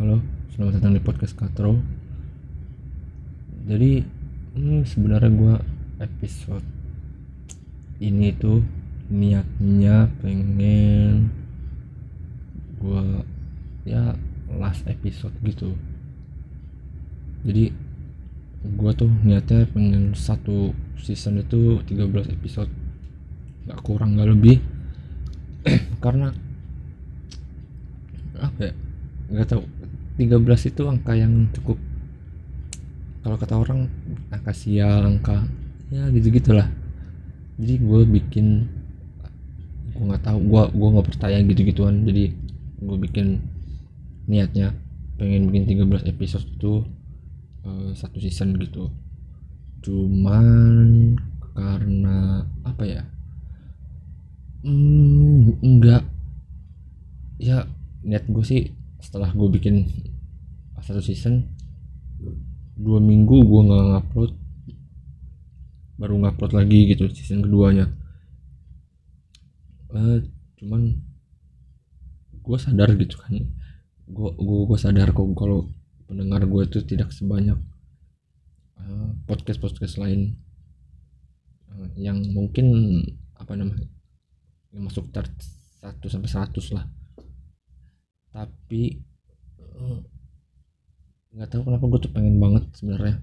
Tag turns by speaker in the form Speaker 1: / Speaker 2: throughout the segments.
Speaker 1: Halo, selamat datang di podcast Katro. Jadi hmm, sebenarnya gue episode ini tuh niatnya pengen gue ya last episode gitu. Jadi gue tuh niatnya pengen satu season itu 13 episode gak kurang gak lebih karena apa ya nggak tahu 13 itu angka yang cukup. Kalau kata orang angka sial angka ya gitu gitulah jadi gue bikin gue nggak tahu gue gue nggak percaya gitu gituan jadi gue bikin niatnya pengen bikin 13 episode itu uh, satu season gitu. Cuman karena apa ya hmm, enggak ya niat gue sih setelah gue bikin satu season dua minggu gue nggak ngupload. Baru ngupload lagi gitu season keduanya. Uh, cuman gue sadar gitu kan. Gue gue sadar kok kalau pendengar gue itu tidak sebanyak uh, podcast podcast lain uh, yang mungkin apa namanya yang masuk chart 1 sampai 100 lah tapi eh, nggak uh, tahu kenapa gue tuh pengen banget sebenarnya.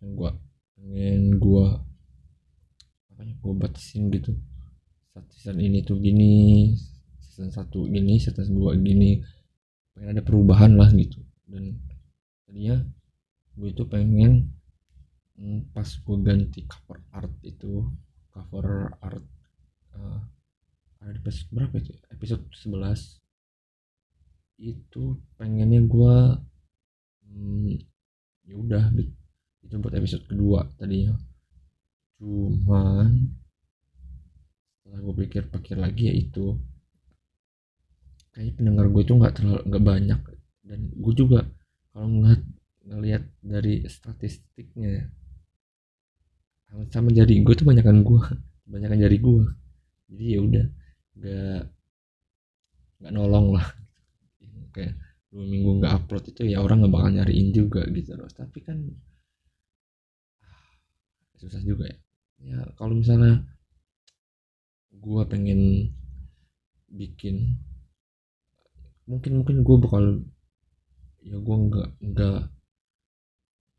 Speaker 1: Pengen gue pengen gue apa ya gue batasin gitu. Season ini tuh gini season satu gini season dua gini. Pengen ada perubahan lah gitu. Dan tadinya gue itu pengen hmm, pas gue ganti cover art itu cover art uh, ada episode berapa itu? Episode 11 itu pengennya gue hmm, ya udah itu buat episode kedua tadinya. Cuman setelah gue pikir-pikir lagi ya itu kayak pendengar gue itu nggak terlalu nggak banyak. Dan gue juga kalau ngeliat ngelihat dari statistiknya sama jari gue tuh banyakan gue banyakan jari gue jadi ya udah nggak nggak nolong lah kayak dua minggu nggak upload itu ya orang nggak bakal nyariin juga gitu loh. Tapi kan susah juga ya. Ya kalau misalnya gue pengen bikin mungkin mungkin gue bakal ya gue nggak nggak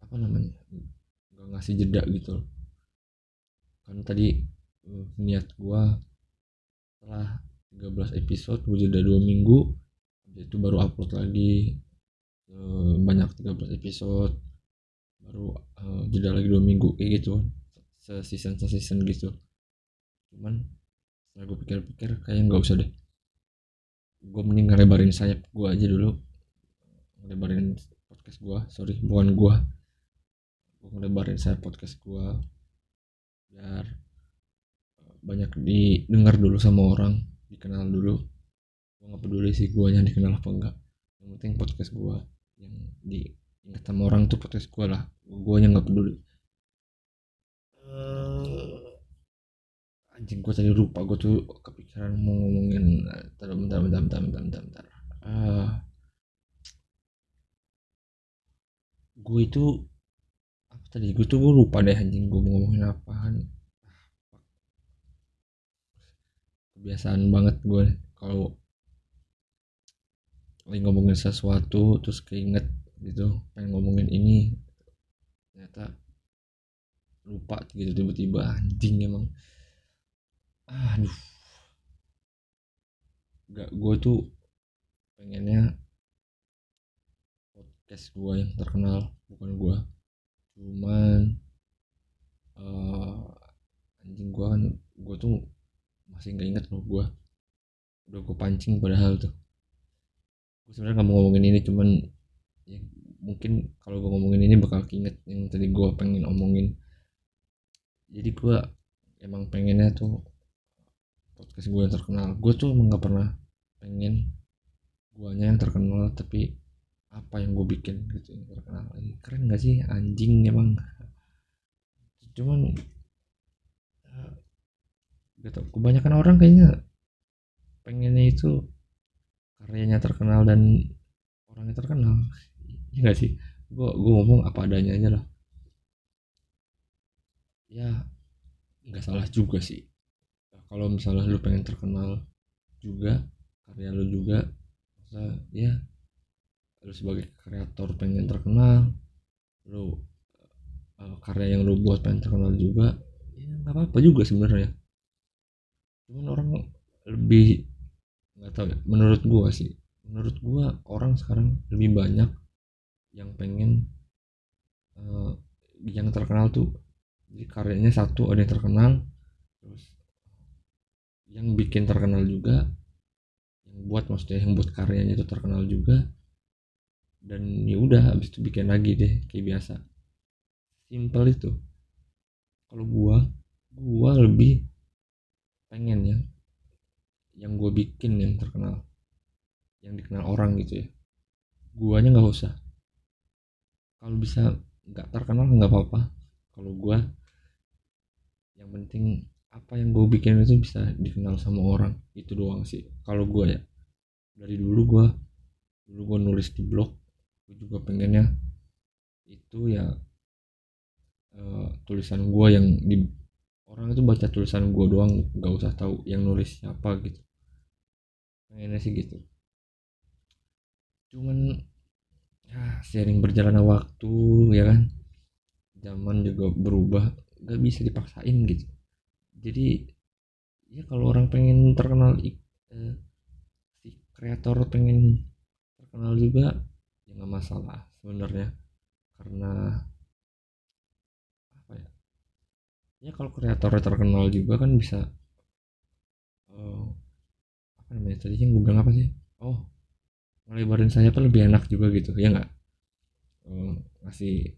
Speaker 1: apa namanya nggak ngasih jeda gitu loh. Kan tadi uh, niat gue setelah 13 episode gue jeda dua minggu itu baru upload lagi uh, banyak 13 episode. Baru uh, jeda lagi dua minggu kayak gitu. Se season se season gitu. Cuman setelah gue pikir-pikir kayak nggak usah deh. Gue mending ngelebarin sayap gue aja dulu. Ngelebarin podcast gue sorry bukan gue gue ngelebarin sayap podcast gue biar banyak didengar dulu sama orang dikenal dulu gue nggak peduli sih gue yang dikenal apa enggak. Yang penting podcast gue yang diingat sama orang tuh podcast gue lah. Gue yang nggak peduli. Anjing gue tadi lupa gue tuh kepikiran mau ngomongin bentar bentar bentar bentar bentar bentar, bentar. Uh, gue itu apa tadi? Gue tuh gue lupa deh anjing gue mau ngomongin apaan. Kebiasaan banget gue kalau lagi ngomongin sesuatu terus keinget gitu pengen ngomongin ini ternyata lupa gitu tiba-tiba anjing emang. Aduh. Gak gue tuh pengennya podcast gue yang terkenal bukan gue cuman uh, anjing gue kan gue tuh masih nggak inget loh gue udah gue pancing padahal tuh gue sebenarnya nggak mau ngomongin ini cuman ya mungkin kalau gue ngomongin ini bakal keinget yang tadi gue pengen omongin. Jadi gue emang pengennya tuh podcast gue yang terkenal. Gue tuh emang gak pernah pengen guanya yang terkenal tapi apa yang gue bikin gitu yang terkenal. Keren gak sih? Anjing emang. Cuman gak tau kebanyakan orang kayaknya pengennya itu karyanya terkenal dan orang yang terkenal. Ya gak sih? Gue gue ngomong apa adanya aja lah. Ya nggak salah juga sih. Kalau misalnya lu pengen terkenal juga karya lu juga masa ya lu sebagai kreator pengen terkenal lu uh, karya yang lu buat pengen terkenal juga ya nggak apa-apa juga sebenarnya. Cuman orang lebih nggak tahu ya. Menurut gua sih menurut gua orang sekarang lebih banyak yang pengen uh, yang terkenal tuh jadi karyanya satu ada yang terkenal terus yang bikin terkenal juga yang buat maksudnya yang buat karyanya itu terkenal juga dan ya udah habis itu bikin lagi deh kayak biasa. Simple itu. Kalau gua gua lebih pengen ya yang gue bikin yang terkenal yang dikenal orang gitu ya. Guanya nggak usah. Kalau bisa nggak terkenal nggak apa-apa. Kalau gua yang penting apa yang gue bikin itu bisa dikenal sama orang. Itu doang sih. Kalau gua ya dari dulu gua dulu gua nulis di blog gue juga pengennya itu ya uh, tulisan gua yang di orang itu baca tulisan gue doang nggak usah tahu yang nulis siapa gitu pengennya sih gitu. Cuman ya sering berjalannya waktu ya kan? Zaman juga berubah gak bisa dipaksain gitu. Jadi ya kalau orang pengen terkenal eh, si kreator pengen terkenal juga ya nggak masalah sebenarnya. Karena apa ya? Ya kalau kreator terkenal juga kan bisa uh, apa namanya tadi yang gue bilang apa sih? Oh ngelebarin sayap lebih enak juga gitu ya nggak? Uh, ngasih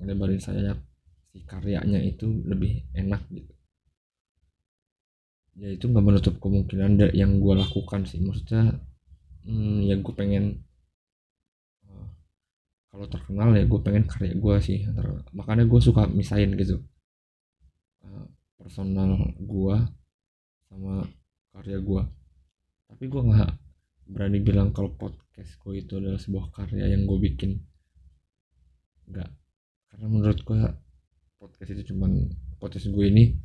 Speaker 1: ngelebarin sayap si karyanya itu lebih enak gitu. Ya itu nggak menutup kemungkinan yang gue lakukan sih. Maksudnya hmm, ya gue pengen uh, kalau terkenal ya gue pengen karya gue sih. Makanya gue suka misain gitu. Uh, personal gue sama karya gue tapi gue nggak berani bilang kalau podcast gue itu adalah sebuah karya yang gue bikin. Nggak. Karena menurut gue podcast itu cuman podcast gue ini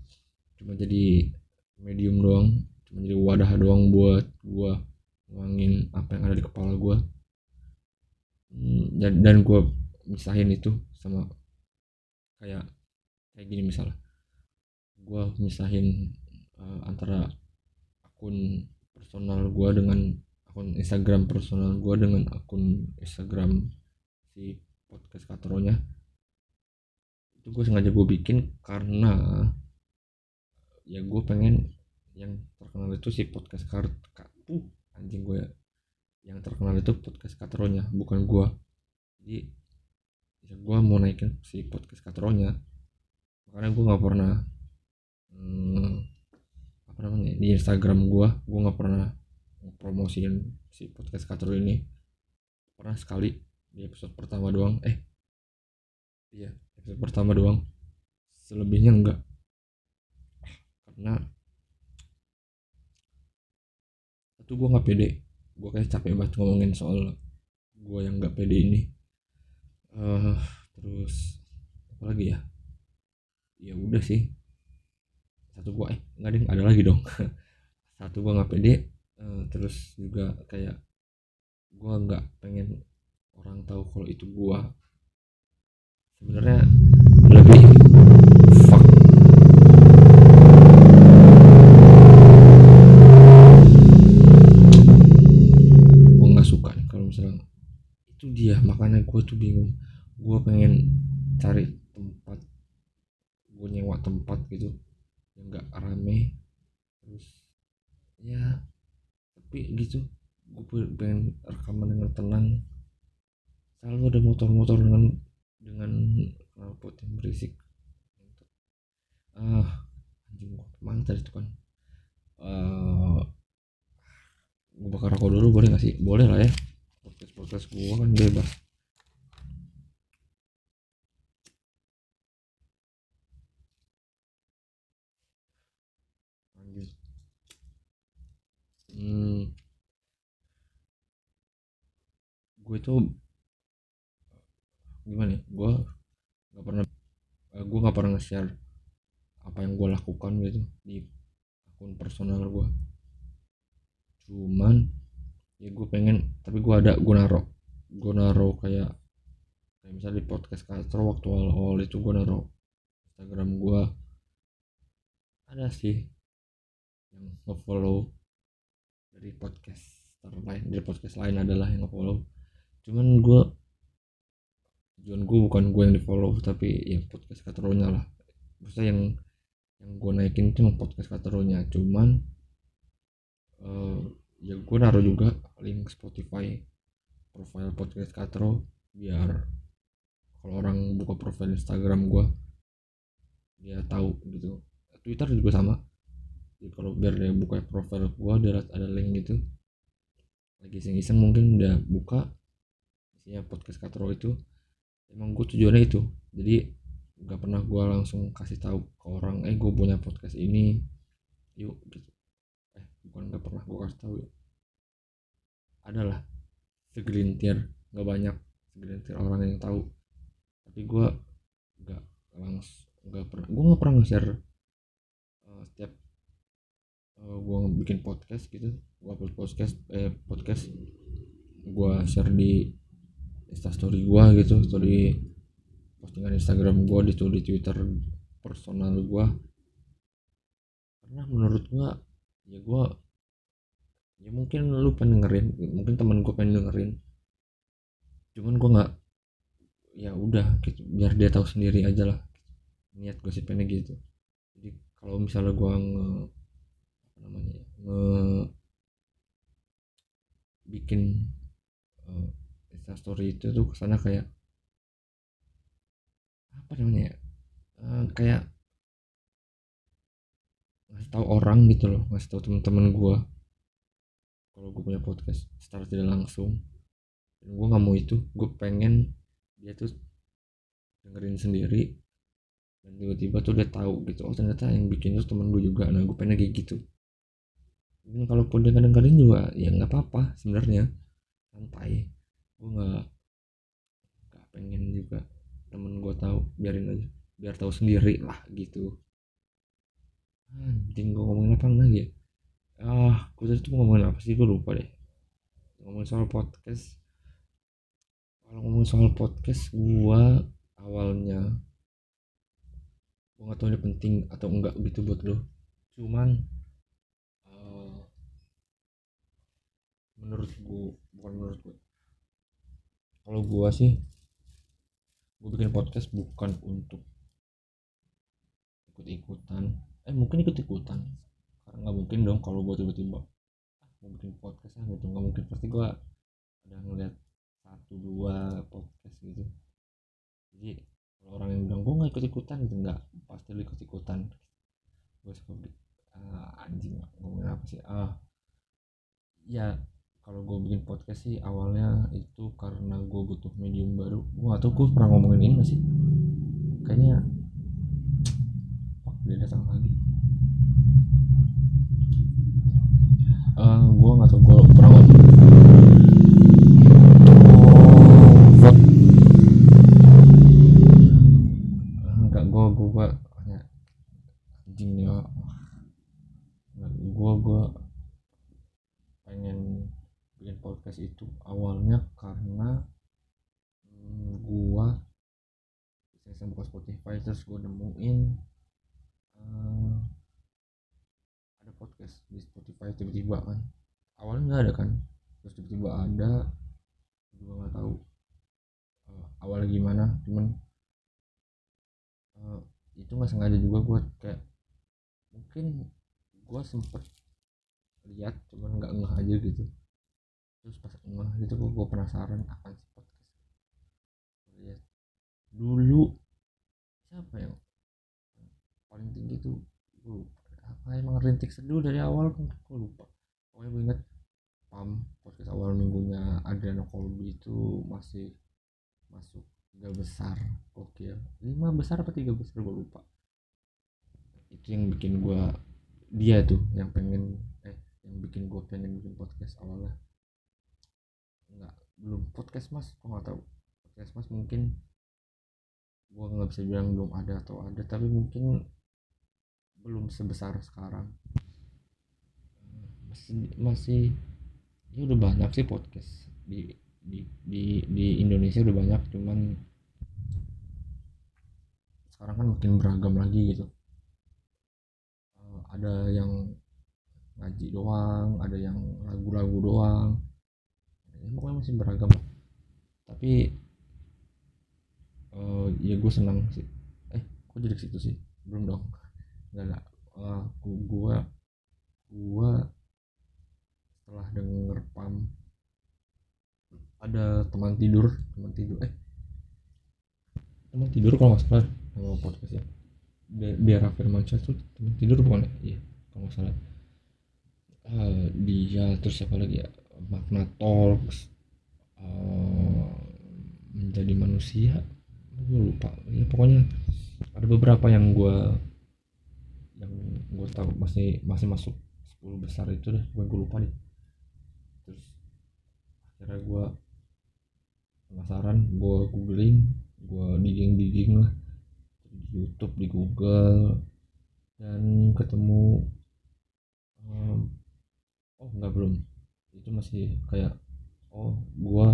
Speaker 1: cuma jadi medium doang cuma jadi wadah doang buat gue ngangin apa yang ada di kepala gue hmm, dan dan gue misahin itu sama kayak kayak gini misalnya. Gue misahin uh, antara akun personal gue dengan akun Instagram personal gue dengan akun Instagram si podcast katronya. Itu gue sengaja gue bikin karena ya gue pengen yang terkenal itu si podcast kart uh, anjing gue ya. Yang terkenal itu podcast katronya bukan gue jadi ya gue mau naikin si podcast katronya. Makanya gue nggak pernah hmm, apa namanya di Instagram gue gue nggak pernah promosiin si podcast Katro ini. Pernah sekali di episode pertama doang. Eh iya episode pertama doang. Selebihnya enggak karena itu gue nggak pede. Gue kayak capek banget ngomongin soal gue yang nggak pede ini. Uh, terus apa lagi ya? Ya udah sih satu gue eh nggak ada ada lagi dong. Satu gue nggak pede uh, terus juga kayak gue nggak pengen orang tahu kalau itu gue sebenarnya lebih fuck. Gue nggak suka kalau misalnya itu dia makanya gue tuh bingung. Gue pengen cari tempat gue nyewa tempat gitu nggak rame. Terus ya tapi gitu. Gue pengen rekaman dengan tenang. Selalu ada motor-motor dengan dengan knalpot yang berisik. Ah anjing gue ke mana tadi tuh kan. Uh, gue bakar rokok dulu boleh gak sih? Boleh lah ya. Podcast podcast gue kan bebas hmm, gue tuh gimana ya gue nggak pernah gue nggak pernah nge-share apa yang gue lakukan gitu di akun personal gue. Cuman ya gue pengen tapi gue ada gue naro gue naro kayak kayak misalnya di podcast Castro waktu awal-awal itu gue naro Instagram gue. Ada sih yang nge-follow dari podcast lain dari podcast lain adalah yang nge-follow. Cuman gue tujuan gue bukan gue yang di follow tapi ya podcast kateronya lah. Maksudnya yang yang gue naikin itu podcast kateronya. Cuman uh, ya gue naruh juga link Spotify profile podcast katro biar kalau orang buka profile Instagram gue dia tahu gitu. Twitter juga sama kalau biar dia buka profile gue ada ada link gitu. Lagi iseng-iseng mungkin udah buka isinya podcast katro itu. Emang gue tujuannya itu. Jadi nggak pernah gue langsung kasih tahu ke orang eh gue punya podcast ini. Yuk gitu. Eh bukan nggak pernah gue kasih tahu ya. Adalah segelintir nggak banyak segelintir orang yang tahu. Tapi gue nggak langsung nggak pernah gue nggak pernah nge-share uh, setiap uh, gue bikin podcast gitu. Gue upload podcast eh podcast. Gue share di instastory gue gitu story postingan Instagram gue di di Twitter personal gue karena menurut gue ya gue ya mungkin lu pengen dengerin mungkin temen gue pengen dengerin. Cuman gue nggak ya udah gitu biar dia tahu sendiri aja lah niat gue sih pengen gitu. Jadi kalau misalnya gue namanya ya, nge bikin uh, story itu tuh ke sana kayak apa namanya ya uh, kayak ngasih tahu orang gitu loh ngasih tahu teman-teman gue kalau gue punya podcast secara tidak langsung dan gue nggak mau itu gue pengen dia tuh dengerin sendiri dan tiba-tiba tuh dia tahu gitu oh ternyata yang bikin itu temen gue juga. Nah gue pengen kayak gitu dan kalaupun dia kadang-kadang juga ya nggak apa-apa sebenarnya. Santai gue nggak nggak pengen juga temen gue tahu biarin aja biar tahu sendiri lah gitu. Anjing gue ngomongin apa lagi ya? Ah gue tadi tuh ngomongin apa sih? Gue lupa deh. Ngomongin soal podcast. Kalau ngomongin soal podcast gue awalnya gue gak tau ini penting atau enggak gitu buat lo cuman menurut gue bukan menurut gue kalau gua sih gue bikin podcast bukan untuk ikut-ikutan. Eh mungkin ikut-ikutan. Karena nggak mungkin dong kalau gue tiba-tiba ah, mau bikin podcast ah gitu. Nggak mungkin. Pasti gue ada ngeliat satu dua podcast gitu. Jadi kalau orang yang bilang gue nggak ikut-ikutan gitu nggak. Pasti lu ikut-ikutan. Gue suka uh, anjing ngomongin apa sih? Ah ya kalau gue bikin podcast sih awalnya itu karena gue butuh medium baru. Gue gak tau gue pernah ngomongin ini gak sih? Kayaknya oh, dia datang lagi. Uh, gue gak tau gue pernah ngomong enggak gue gue gue anjingnya gue gue pengen bikin podcast itu awalnya karena hmm, gua saya buka Spotify terus gua nemuin uh, ada podcast di Spotify tiba-tiba kan. Awalnya nggak ada kan terus tiba-tiba ada juga nggak tahu uh, awalnya gimana cuman uh, itu nggak sengaja juga gua kayak mungkin gua sempet lihat cuman nggak ngeh aja gitu terus pas ngeh gitu gue, gue penasaran akan si podcast. Lihat. Dulu siapa yang paling tinggi tuh gue lupa. Apa emang rintik seduh dari awal kan? Gue lupa. Pokoknya gue inget pam podcast awal minggunya Adriano Colby itu masih masuk tiga besar. Oke lima besar apa tiga besar? Gue lupa. Itu yang bikin gue dia tuh yang pengen eh yang bikin gue pengen bikin podcast awalnya nggak belum podcast mas. Gue nggak tahu. Podcast mas mungkin gue nggak bisa bilang belum ada atau ada tapi mungkin belum sebesar sekarang. Masih masih ya udah banyak sih podcast. Di di di di Indonesia udah banyak cuman sekarang kan makin beragam lagi gitu. Eh, ada yang ngaji doang ada yang lagu-lagu doang ya, pokoknya masih beragam tapi eh ya gue senang sih. Eh kok jadi ke situ sih? Belum dong. Nggak ada Eh, gu- gua gua setelah denger pam ada teman tidur teman tidur eh. Teman tidur kalau nggak salah. Nama podcastnya Bi- biar Firmansyah tuh teman tidur bukan ya? Iya kalau nggak salah. Ah, dia terus siapa lagi ya makna talks eh, menjadi manusia. Gue lupa. Ya pokoknya ada beberapa yang gue yang gue tahu. Masih masih masuk 10 besar itu deh. Gue gue lupa deh. Terus akhirnya gue penasaran gue googling gue digging digging lah. Di YouTube di Google dan ketemu em, oh enggak belum itu masih kayak oh gue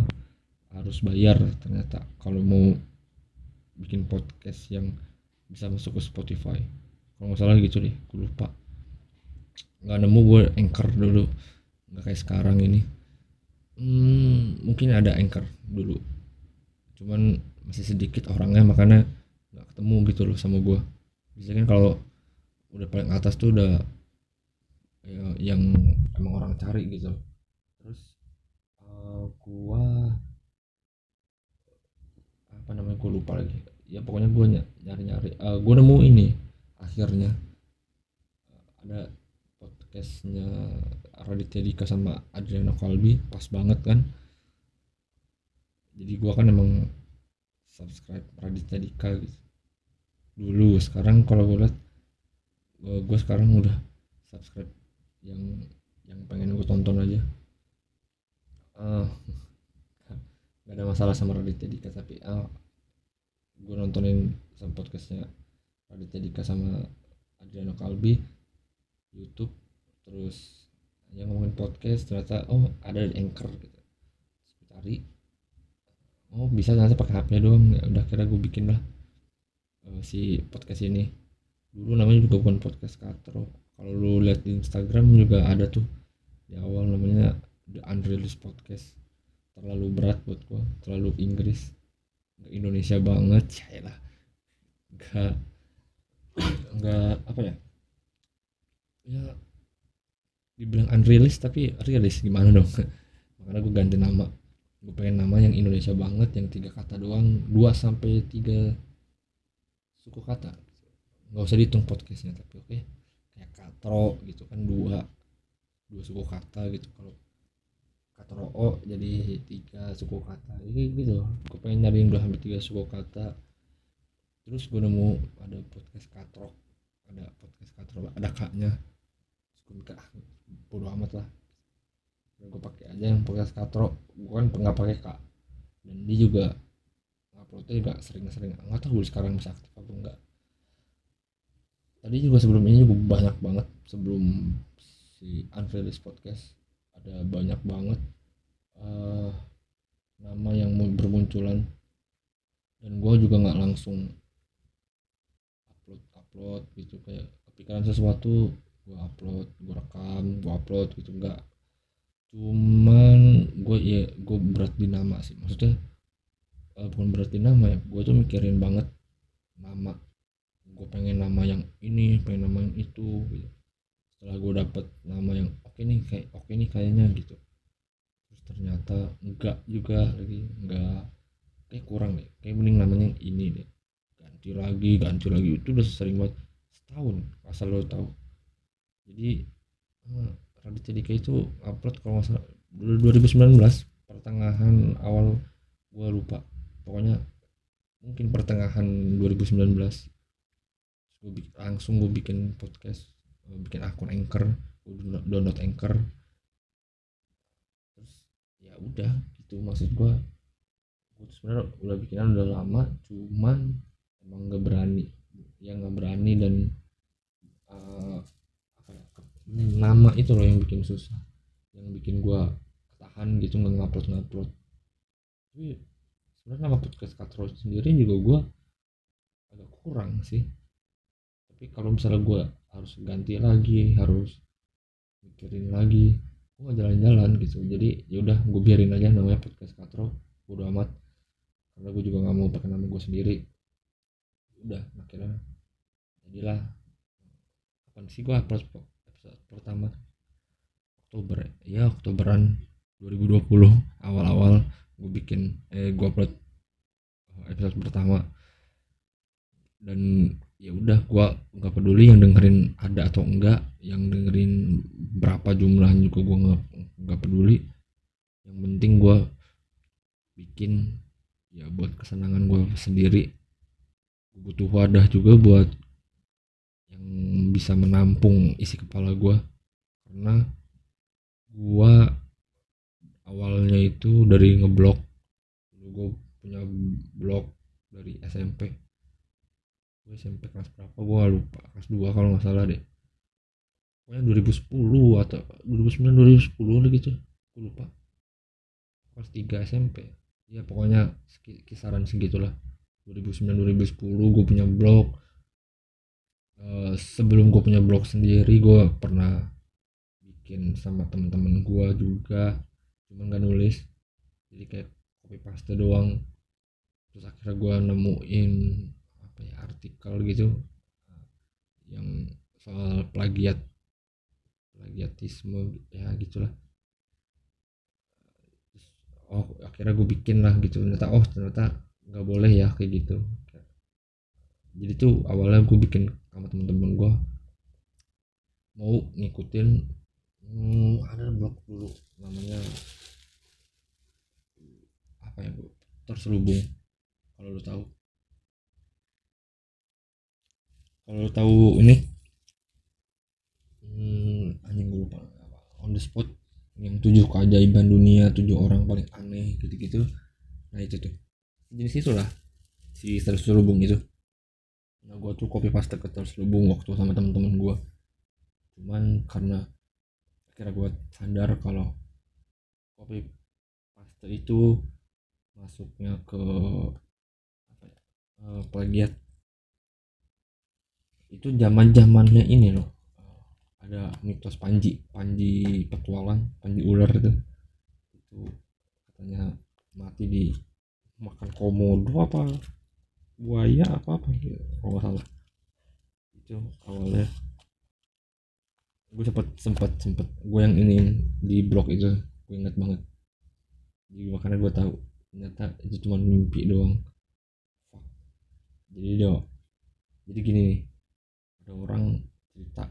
Speaker 1: harus bayar ternyata kalau mau bikin podcast yang bisa masuk ke Spotify. Kalau nggak salah gitu deh gue lupa. Nggak nemu gue anchor dulu nggak kayak sekarang ini. Hmm, mungkin ada anchor dulu. Cuman masih sedikit orangnya makanya nggak ketemu gitu loh sama gue biasanya kan kalau udah paling atas tuh udah ya, yang emang orang cari gitu terus eh, gua apa namanya gue lupa lagi. Ya pokoknya gue nyari nyari gue nemu ini akhirnya. Ada podcastnya Raditya Dika sama Adriana Kalbi pas banget kan. Jadi gua kan emang subscribe Raditya Dika gitu. Dulu sekarang kalau gue liat gue sekarang udah subscribe yang yang pengen gue tonton aja Ah, gak ada masalah sama Raditya Dika tapi ah, gue nontonin sama podcastnya Raditya Dika sama Adriano Kalbi YouTube terus yang ngomongin podcast ternyata oh ada di Anchor gitu. Terus cari oh bisa ternyata pakai HP doang ya udah kira gue bikin lah eh, si podcast ini. Dulu namanya juga bukan podcast katro kalau lu lihat di Instagram juga ada tuh di awal namanya The Unreleased Podcast. Terlalu berat buat gua terlalu Inggris. Nggak Indonesia banget ya lah. Nggak nggak apa ya? Ya dibilang unreleased tapi realis gimana dong? Makanya gue ganti nama. Gue pengen nama yang Indonesia banget yang tiga kata doang. Dua sampai tiga suku kata. Nggak usah dihitung podcastnya tapi oke. Kayak katro gitu kan dua. Dua suku kata gitu. Kalau katro o jadi tiga suku kata ini gitu gue pengen nyari yang dua sampai tiga suku kata terus gue nemu ada podcast katro ada podcast katro ada kaknya. Gue ah bodo amat lah. Gue pakai aja yang podcast katro gue kan nggak pakai kak. Dan dia juga uploadnya juga sering-sering. Nggak tahu sekarang masih aktif apa enggak. Tadi juga sebelum ini juga banyak banget sebelum si Unreleased Podcast ada banyak banget eh, nama yang mu- bermunculan. Dan gue juga nggak langsung upload upload gitu kayak kepikiran sesuatu gue upload gue rekam gue upload gitu enggak cuman gue ya gue berat di nama sih. Maksudnya eh, bukan berat di nama ya gue tuh mikirin banget nama. Gue pengen nama yang ini pengen nama yang itu gitu. Setelah gue dapet nama yang oke nih kayak oke nih kayaknya gitu. Terus ternyata enggak juga lagi enggak kayak kurang deh. Kayak mending namanya ini deh. Ganti lagi ganti lagi. Itu udah sering banget setahun asal lo tahu. Jadi eh, Raditya Dika itu upload kalau nggak salah 2019 pertengahan awal gue lupa. Pokoknya mungkin pertengahan 2019 gue langsung gue bikin podcast gue bikin akun anchor gue download- anchor. Terus ya udah gitu maksud gua. Tuh sebenarnya udah bikinan udah lama cuman emang nggak berani. Ya nggak berani dan uh, apa ya nama itu loh yang bikin susah. Yang bikin gua tahan gitu nggak ngupload ngupload tapi sebenarnya nama podcast katro sendiri juga gua agak kurang sih. Tapi kalau misalnya gua harus ganti lagi harus mikirin lagi gue gak jalan-jalan gitu. Jadi yaudah gue biarin aja namanya podcast katro bodo amat. Karena gue juga nggak mau pakai nama gue sendiri. Udah akhirnya jadilah kapan sih gue upload episode pertama? Oktober ya Oktoberan 2020 awal-awal gue bikin eh gue upload episode pertama. Dan ya udah gua nggak peduli yang dengerin ada atau enggak yang dengerin berapa jumlahnya juga gua nggak nggak peduli. Yang penting gua bikin ya buat kesenangan gua sendiri. Gua butuh wadah juga buat yang bisa menampung isi kepala gua. Karena gua awalnya itu dari ngeblok gue punya blog dari SMP gue SMP kelas berapa? Gue lupa kelas 2 kalau nggak salah deh. Pokoknya 2010 atau 2009 2010 gitu. Gue lupa. Kelas 3 SMP ya pokoknya kisaran segitulah. 2009 2010 gue punya blog. Uh, sebelum gue punya blog sendiri gue pernah bikin sama temen-temen gue juga. Cuman gak nulis. Jadi kayak copy paste doang. Terus akhirnya gue nemuin apa ya artikel gitu. Yang soal plagiat plagiatisme ya gitulah. Oh akhirnya gue bikin lah gitu. Ternyata oh ternyata nggak boleh ya kayak gitu. Jadi tuh awalnya gue bikin sama temen-temen gue mau ngikutin hmm, ada blog dulu namanya apa ya bu? Terselubung. Kalau lo tahu kalau tahu ini hmm, anjing gue lupa. On the spot yang tujuh keajaiban dunia tujuh orang paling aneh gitu-gitu. Nah itu tuh. Jenis itulah si terselubung itu. Nah gue tuh copy paste ke terselubung waktu sama temen-temen gue cuman karena akhirnya gue sadar kalau copy paste itu masuknya ke apa ya, uh, plagiat itu zaman zamannya ini loh. Ada mitos Panji Panji petualang Panji ular itu. Itu katanya mati di makan komodo apa buaya apa apa gitu kalau nggak salah. Itu awalnya. Gue sempet sempet sempet. Gue yang ini di blog itu gue inget banget. Jadi makanya gue tahu ternyata itu cuma mimpi doang. Jadi dia jadi gini nih ada orang cerita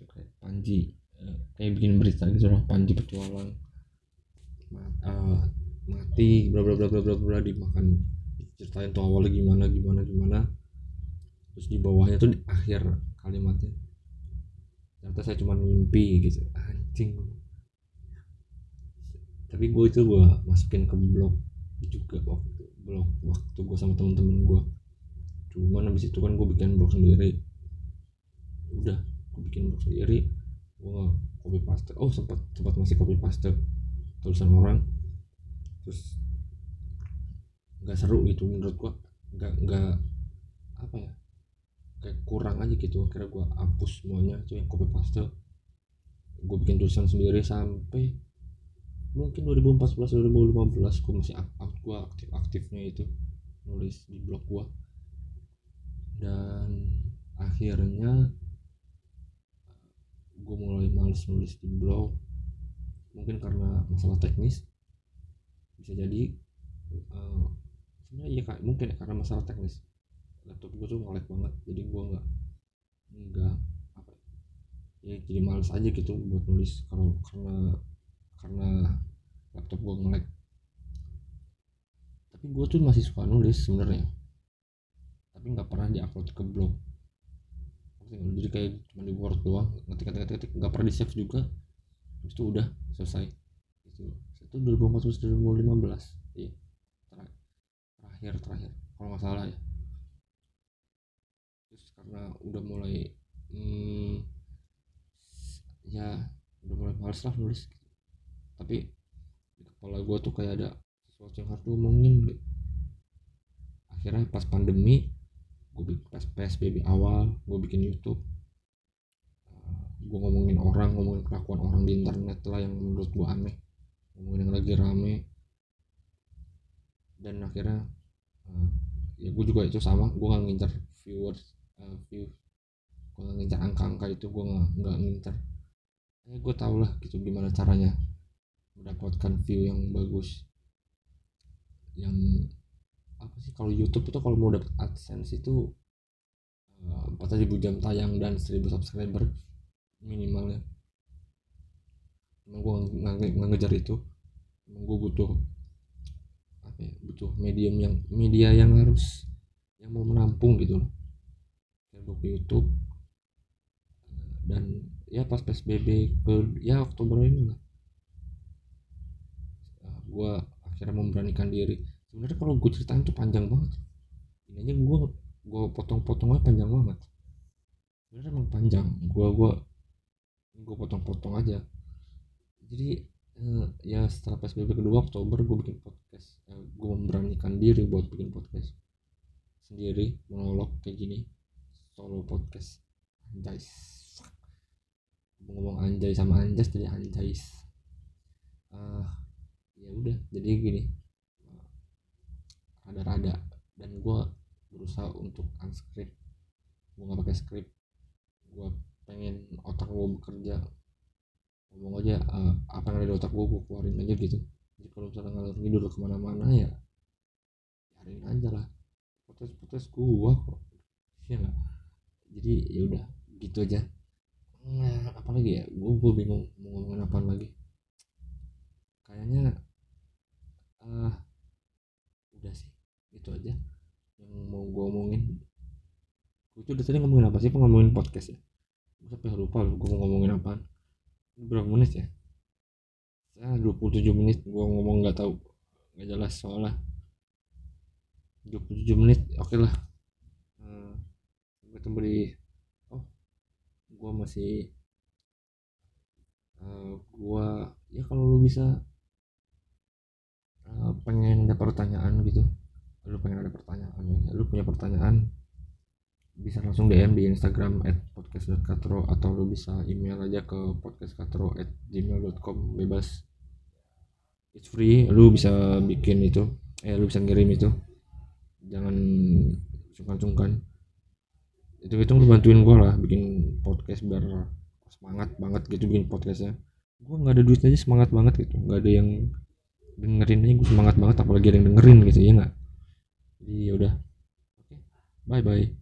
Speaker 1: itu kayak Panji uh, kayak bikin berita gitu loh Panji petualang uh, mati bla bla bla bla bla bla dimakan. Ceritain tuh awalnya gimana gimana gimana. Terus di bawahnya tuh di akhir kalimatnya ternyata saya cuma mimpi gitu. Anjing. Tapi gue itu gue masukin ke blog juga waktu blog waktu gue sama temen-temen gue cuman habis itu kan gue bikin blog sendiri udah gue bikin blog sendiri. Gue copy paste. Oh sempat sempat masih copy paste tulisan orang. Terus nggak seru gitu menurut gue nggak nggak apa ya kayak kurang aja gitu. Akhirnya gue hapus semuanya itu yang copy paste. Gue bikin tulisan sendiri sampai mungkin 2014 2015 gue masih aktif gue aktif aktifnya itu nulis di blog gue dan akhirnya gue mulai males nulis di blog. Mungkin karena masalah teknis. Bisa jadi uh, sebenarnya iya kak. Mungkin karena masalah teknis. Laptop gue tuh ngelag banget jadi gue nggak nggak apa ya jadi males aja gitu buat nulis kalau karena karena laptop gue ngelag. Tapi gue tuh masih suka nulis sebenarnya. Tapi nggak pernah diupload ke blog jadi kayak cuma di word doang ngetik ngetik ngetik nggak pernah di save juga. Terus itu udah selesai. Itu itu 2014 2015 iya. Terakhir. Terakhir kalau nggak salah ya. Terus karena udah mulai hmm, ya udah mulai males lah nulis. Tapi di kepala gue tuh kayak ada sesuatu yang harus ngomongin gitu. akhirnya pas pandemi gue bikin pas psbb awal gue bikin youtube. Gue ngomongin orang ngomongin kelakuan orang di internet lah yang menurut gue aneh. Ngomongin yang lagi rame. Dan akhirnya uh, ya gue juga itu sama gue gak ngincar viewers uh, view gue gak ngincar angka-angka itu gue gak, nggak ngincar ya gue tau lah gitu gimana caranya mendapatkan view yang bagus yang apa sih kalau YouTube itu kalau mau dapat AdSense itu eh, empat ribu jam tayang dan seribu subscriber minimalnya. Emang gue nggak ngejar itu. Emang gue butuh apa ya butuh medium yang media yang harus yang mau menampung gitu loh. Facebook YouTube dan ya pas PSBB ke ya Oktober ini lah. Gue akhirnya memberanikan diri sebenarnya kalau gue ceritain tuh panjang banget. Ini aja gue gue potong-potongnya panjang banget. Sebenarnya emang panjang. Gue gue gue potong-potong aja. Jadi eh, ya setelah psbb kedua oktober gue bikin podcast. Eh, gue memberanikan diri buat bikin podcast sendiri monolog kayak gini. Solo podcast. Anjay. Ngomong anjay sama anjas jadi anjay. Uh, ya udah. Jadi gini rada-rada dan gue berusaha untuk unscript. Gue nggak pakai script. Gue pengen otak gue bekerja. Ngomong aja uh, apa yang ada di otak gue gue keluarin aja gitu. Jadi kalau misalnya ngalor ngidul ke mana-mana ya cariin aja lah. Potes-potes gue kok. Ya gak? jadi ya udah gitu aja. Nah, apalagi ya? Gue gue bingung mau ngomongin apa lagi. Kayaknya uh, udah sih itu aja yang mau gue omongin. Gue tuh tadi ngomongin apa sih? Ngomongin podcast ya? Gue sampai lupa loh gue mau ngomongin apa berapa menit ya? Ya 27 menit. Gue ngomong nggak tahu. Nggak jelas soalnya. 27 menit oke okay lah uh, ketemu di oh gue masih uh, gue ya kalau lu bisa uh, pengen ada pertanyaan gitu lu pengen ada pertanyaan lu punya pertanyaan bisa langsung DM di Instagram at podcast.katro atau lu bisa email aja ke podcastkatro at gmail.com bebas. It's free. Lu bisa bikin itu. Eh lu bisa ngirim itu. Jangan sungkan-sungkan. Itu itu lu bantuin gue lah bikin podcast biar semangat banget gitu bikin podcastnya. Gue nggak ada duit aja semangat banget gitu. Nggak ada yang dengerin aja gue semangat banget apalagi ada yang dengerin gitu ya nggak jadi yaudah oke. Bye bye